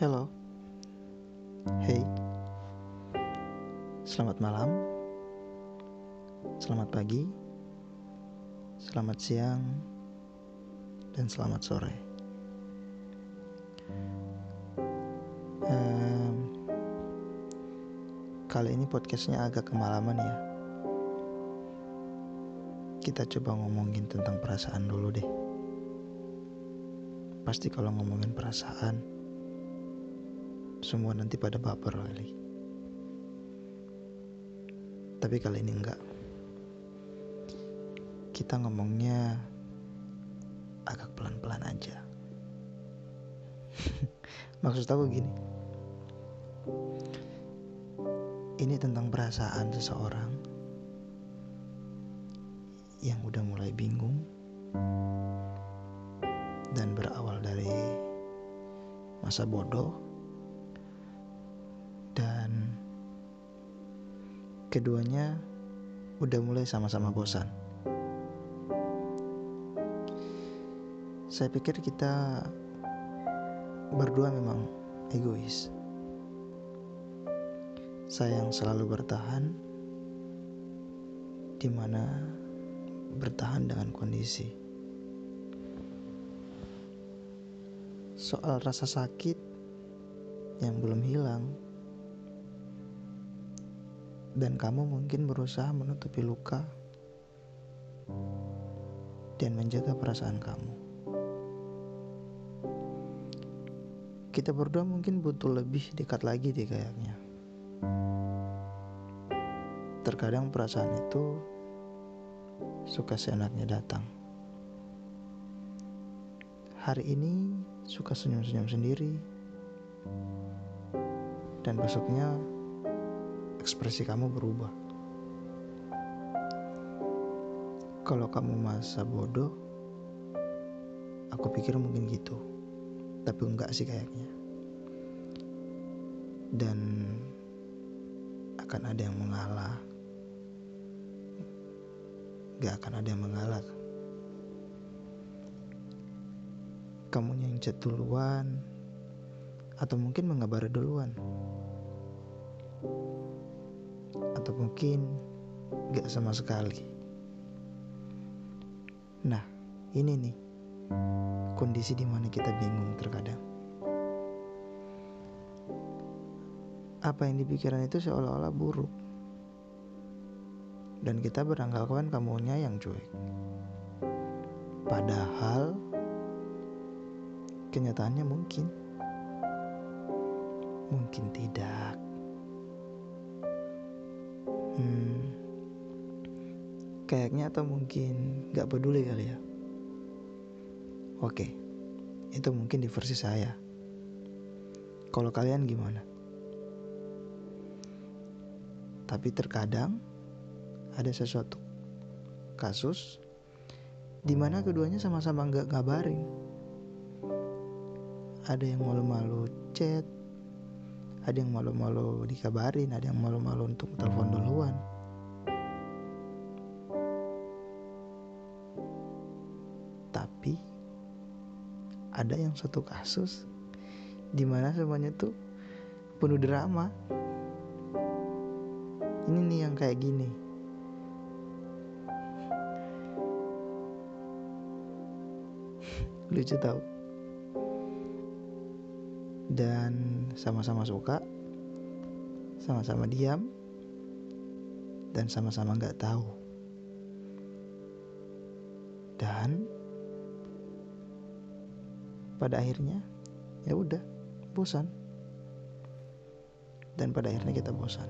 Hello, hey, selamat malam, selamat pagi, selamat siang, dan selamat sore. Kali ini podcastnya agak kemalaman ya. Kita coba ngomongin tentang perasaan dulu deh. Pasti kalau ngomongin perasaan, semua nanti pada baper kali. Tapi kali ini enggak. Kita ngomongnya agak pelan-pelan aja. Maksud aku gini. Ini tentang perasaan seseorang yang udah mulai bingung dan berawal dari masa bodoh dan keduanya udah mulai sama-sama bosan. Saya pikir kita berdua memang egois. Saya yang selalu bertahan, di mana bertahan dengan kondisi. Soal rasa sakit yang belum hilang, dan kamu mungkin berusaha menutupi luka dan menjaga perasaan kamu. Kita berdua mungkin butuh lebih dekat lagi deh kayaknya. Terkadang perasaan itu suka seenaknya datang. Hari ini suka senyum-senyum sendiri, dan besoknya ekspresi kamu berubah. Kalau kamu masa bodoh, aku pikir mungkin gitu, tapi enggak sih kayaknya. Dan akan ada yang mengalah, gak akan ada yang mengalah. Kamu yang chat duluan, atau mungkin mengabari duluan atau mungkin gak sama sekali. Nah, ini nih kondisi di mana kita bingung terkadang. Apa yang dipikiran itu seolah-olah buruk. Dan kita beranggapan kamunya yang cuek. Padahal kenyataannya mungkin mungkin tidak. Hmm, kayaknya atau mungkin gak peduli kali ya. Oke, itu mungkin di versi saya. Kalau kalian gimana? Tapi terkadang ada sesuatu kasus di mana keduanya sama-sama nggak ngabarin. Ada yang malu-malu chat, ada yang malu-malu dikabarin, ada yang malu-malu untuk telepon duluan. Tapi ada yang satu kasus di mana semuanya tuh penuh drama. Ini nih yang kayak gini. Lucu tau dan sama-sama suka, sama-sama diam, dan sama-sama nggak tahu. Dan pada akhirnya ya udah bosan. Dan pada akhirnya kita bosan.